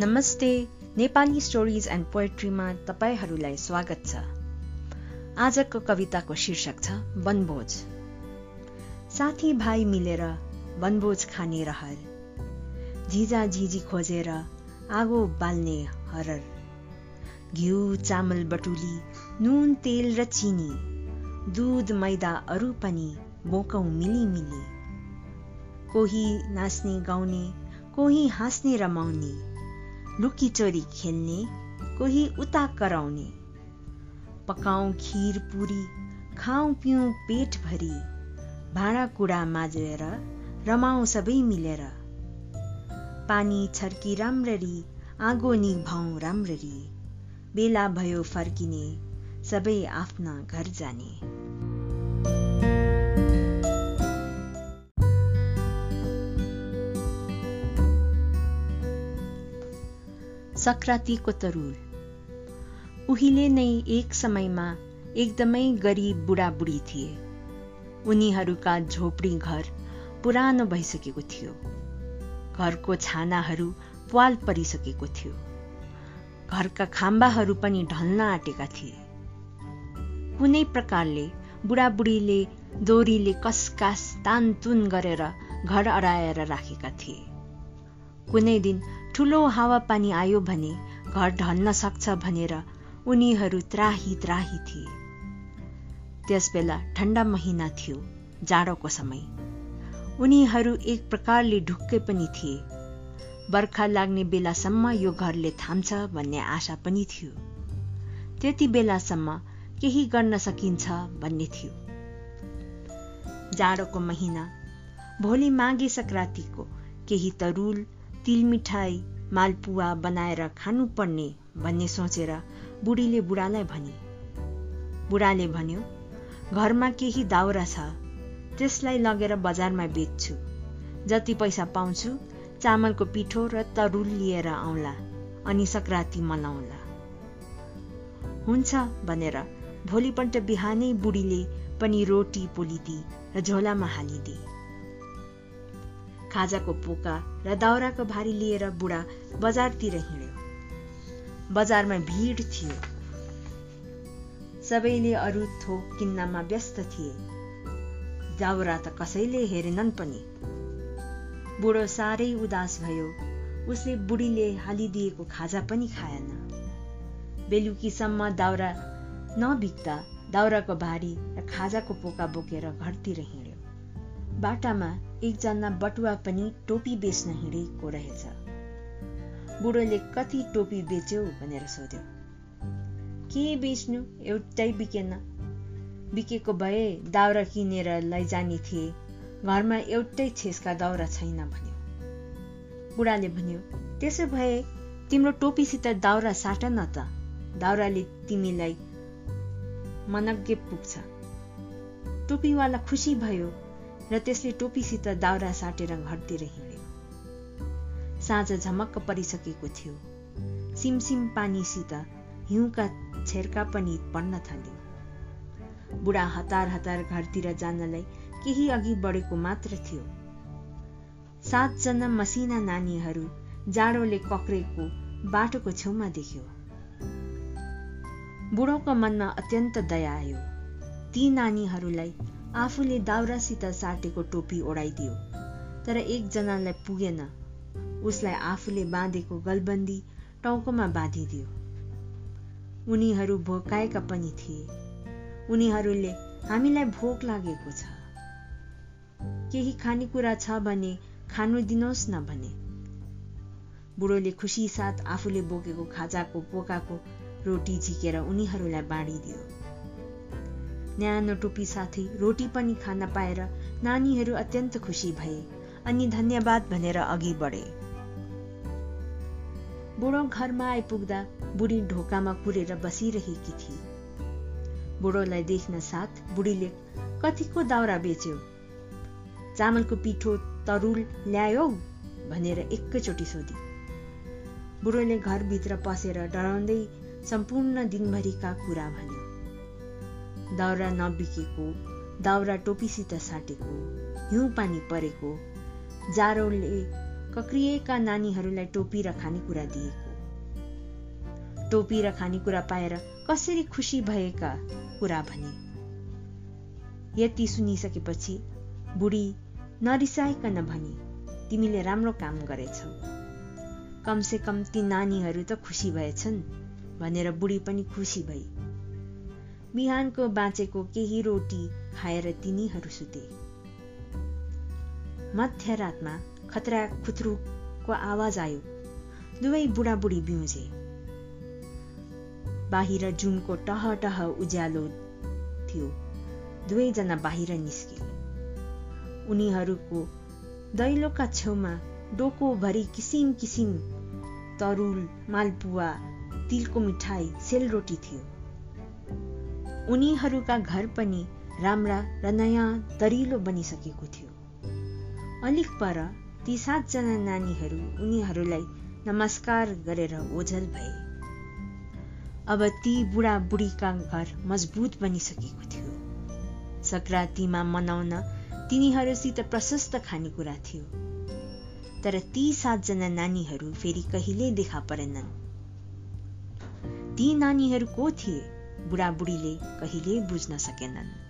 नमस्ते Nepali stories and पोएट्रीमा तपाईँहरूलाई स्वागत छ। आजको कविताको शीर्षक छ वनभोज। साथी भाइ मिलेर वनभोज खाने रहर। झिजा झिझी खोजेर आगो बाल्ने हरर। घिउ चामल बटुली नुन तेल र चिनी दुध मैदा अरू पनि बोकौँ मिली कोही नाच्ने गाउने कोही हाँस्ने रमाउने लुकी चोरी खेल्ने कोही उता कराउने। पकाउँ खिर पुरी खाउँ पिउँ पेटभरि भाँडाकुँडा माझेर रमाउँ सबै मिलेर। पानी छर्की राम्ररी आगो निभाउँ राम्ररी। बेला भयो फर्किने सबै आफ्ना घर जाने। सक्रातीको तरुल उहिले नै एक समयमा एकदमै गरिब बुढाबुढी थिए। उनीहरूका झोपडी घर पुरानो भइसकेको थियो। घरको छानाहरू पाल परिसकेको थियो। घरका खाम्बाहरू पनि ढल्न आँटेका थिए। कुनै प्रकारले बुढाबुढीले दोरीले कसकास तानतुन गरेर घर अडाएर राखेका थिए। कुनै दिन ठुलो हावापानी आयो भने घर ढल्न सक्छ भनेर उनीहरू त्राही त्राही थिए। त्यसबेला ठण्डा महिना थियो जाडोको समय। उनीहरू एक प्रकारले ढुक्कै पनि थिए। बर्खा लाग्ने बेलासम्म यो घरले थाम्छ भन्ने आशा पनि थियो। त्यति बेलासम्म केही गर्न सकिन्छ भन्ने थियो। जाडोको महिना भोलि माघे सङ्क्रान्तिको केही तरुल तिल मिठाई मालपुवा बनाएर खानुपर्ने भन्ने सोचेर बुढीले बुढालाई भने। बुढाले भन्यो घरमा केही दाउरा छ त्यसलाई लगेर बजारमा बेच्छु। जति पैसा पाउँछु चामलको पिठो र तरुल लिएर आउँला अनि सङ्क्रान्ति मनाउला। हुन्छ भनेर भोलिपल्ट बिहानै बुढीले पनि रोटी पोलिदिए र झोलामा हालिदिए खाजाको पोका र दाउराको भारी लिएर बुढा बजारतिर हिँड्यो। बजारमा भिड थियो। सबैले अरू थोक किन्नमा व्यस्त थिए। दाउरा त कसैले हेरेनन् पनि। बुढो साह्रै उदास भयो। उसले बुढीले हालिदिएको खाजा पनि खाएन। बेलुकीसम्म दाउरा नबिक्दा दाउराको भारी र खाजाको पोका बोकेर घरतिर हिँड्यो। बाटामा एकजना बटुवा पनि टोपी बेच्न हिँडेको रहेछ। बुढोले कति टोपी बेच्यौ भनेर सोध्यो। के बेच्नु? एउटै बिकेन। बिकेको भए दाउरा किनेर लैजाने थिए। घरमा एउटै छेसका दाउरा छैन भन्यो। बुढाले भन्यो त्यसो भए तिम्रो टोपीसित दाउरा साट न त। दाउराले तिमीलाई मनज्ञ पुग्छ। टोपीवाला खुसी भयो। र त्यसले टोपीसित दाउरा साटेर घरतिर हिँड्यो। साँझ झमक्क परिसकेको थियो। सिमसिम पानीसित हिउँका छेर्का पनि पढ्न थाल्यो। बुढा हतार हतार घरतिर जानलाई केही अघि बढेको मात्र थियो। सातजना मसिना नानीहरू जाडोले कक्रेको बाटोको छेउमा देख्यो। बुढोको मनमा अत्यन्त दया आयो। ती नानीहरूलाई आफूले दाउरासित साटेको टोपी ओढाइदियो। तर एकजनालाई पुगेन। उसलाई आफूले बाँधेको गलबन्दी टाउकोमा बाँधिदियो। उनीहरू भोकाएका पनि थिए। उनीहरूले हामीलाई भोक लागेको छ। केही खानेकुरा छ भने खानु दिनुहोस् न भने। बुढोले खुसी साथ आफूले बोकेको खाजाको पोकाको रोटी झिकेर उनीहरूलाई बाँडिदियो। न्यानो टोपी साथै रोटी पनि खान पाएर नानीहरू अत्यन्त खुसी भए अनि धन्यवाद भनेर अघि बढे। बुढो घरमा आइपुग्दा बुढी ढोकामा कुरेर बसिरहेकी थिए। बुढोलाई देख्न साथ बुढीले कतिको दाउरा बेच्यो? चामलको पिठो तरुल ल्यायो भनेर एकैचोटि सोधी। बुढोले घरभित्र पसेर डराउँदै सम्पूर्ण दिनभरिका कुरा भन्यो दाउरा नबिकेको दाउरा टोपीसित साटेको हिउँ पानी परेको जाडोले कक्रिएका नानीहरूलाई टोपी र खानेकुरा दिएको। टोपी र खानेकुरा पाएर कसरी खुसी भएका कुरा भने यति सुनिसकेपछि बुढी नरिसाइकन भनी तिमीले राम्रो काम गरेछौ। कमसे कम ती नानीहरू त खुसी भएछन् भनेर बुढी पनि खुसी भई बिहानको बाँचेको केही रोटी खाएर तिनीहरू सुते। मध्यरातमा खतरा खुत्रुको आवाज आयो। दुवै बुढाबुढी बिउजे। बाहिर जुनको टह टह उज्यालो थियो। दुवैजना बाहिर निस्के। उनीहरूको दैलोका छेउमा डोकोभरि किसिम किसिम तरुल मालपुवा तिलको मिठाई सेलरोटी थियो। उनीहरूका घर पनि राम्रा र नयाँ दरिलो बनिसकेको थियो। अलिक पर ती सातजना नानीहरू उनीहरूलाई नमस्कार गरेर ओझल भए। अब ती बुढाबुढीका घर मजबुत बनिसकेको थियो। सङ्क्रान्तिमा मनाउन तिनीहरूसित प्रशस्त खानेकुरा थियो। तर ती सातजना नानीहरू फेरि कहिले देखा परेनन्। ती नानीहरू को थिए? बुढाबुढीले कहिले बुझ्न सकेनन्।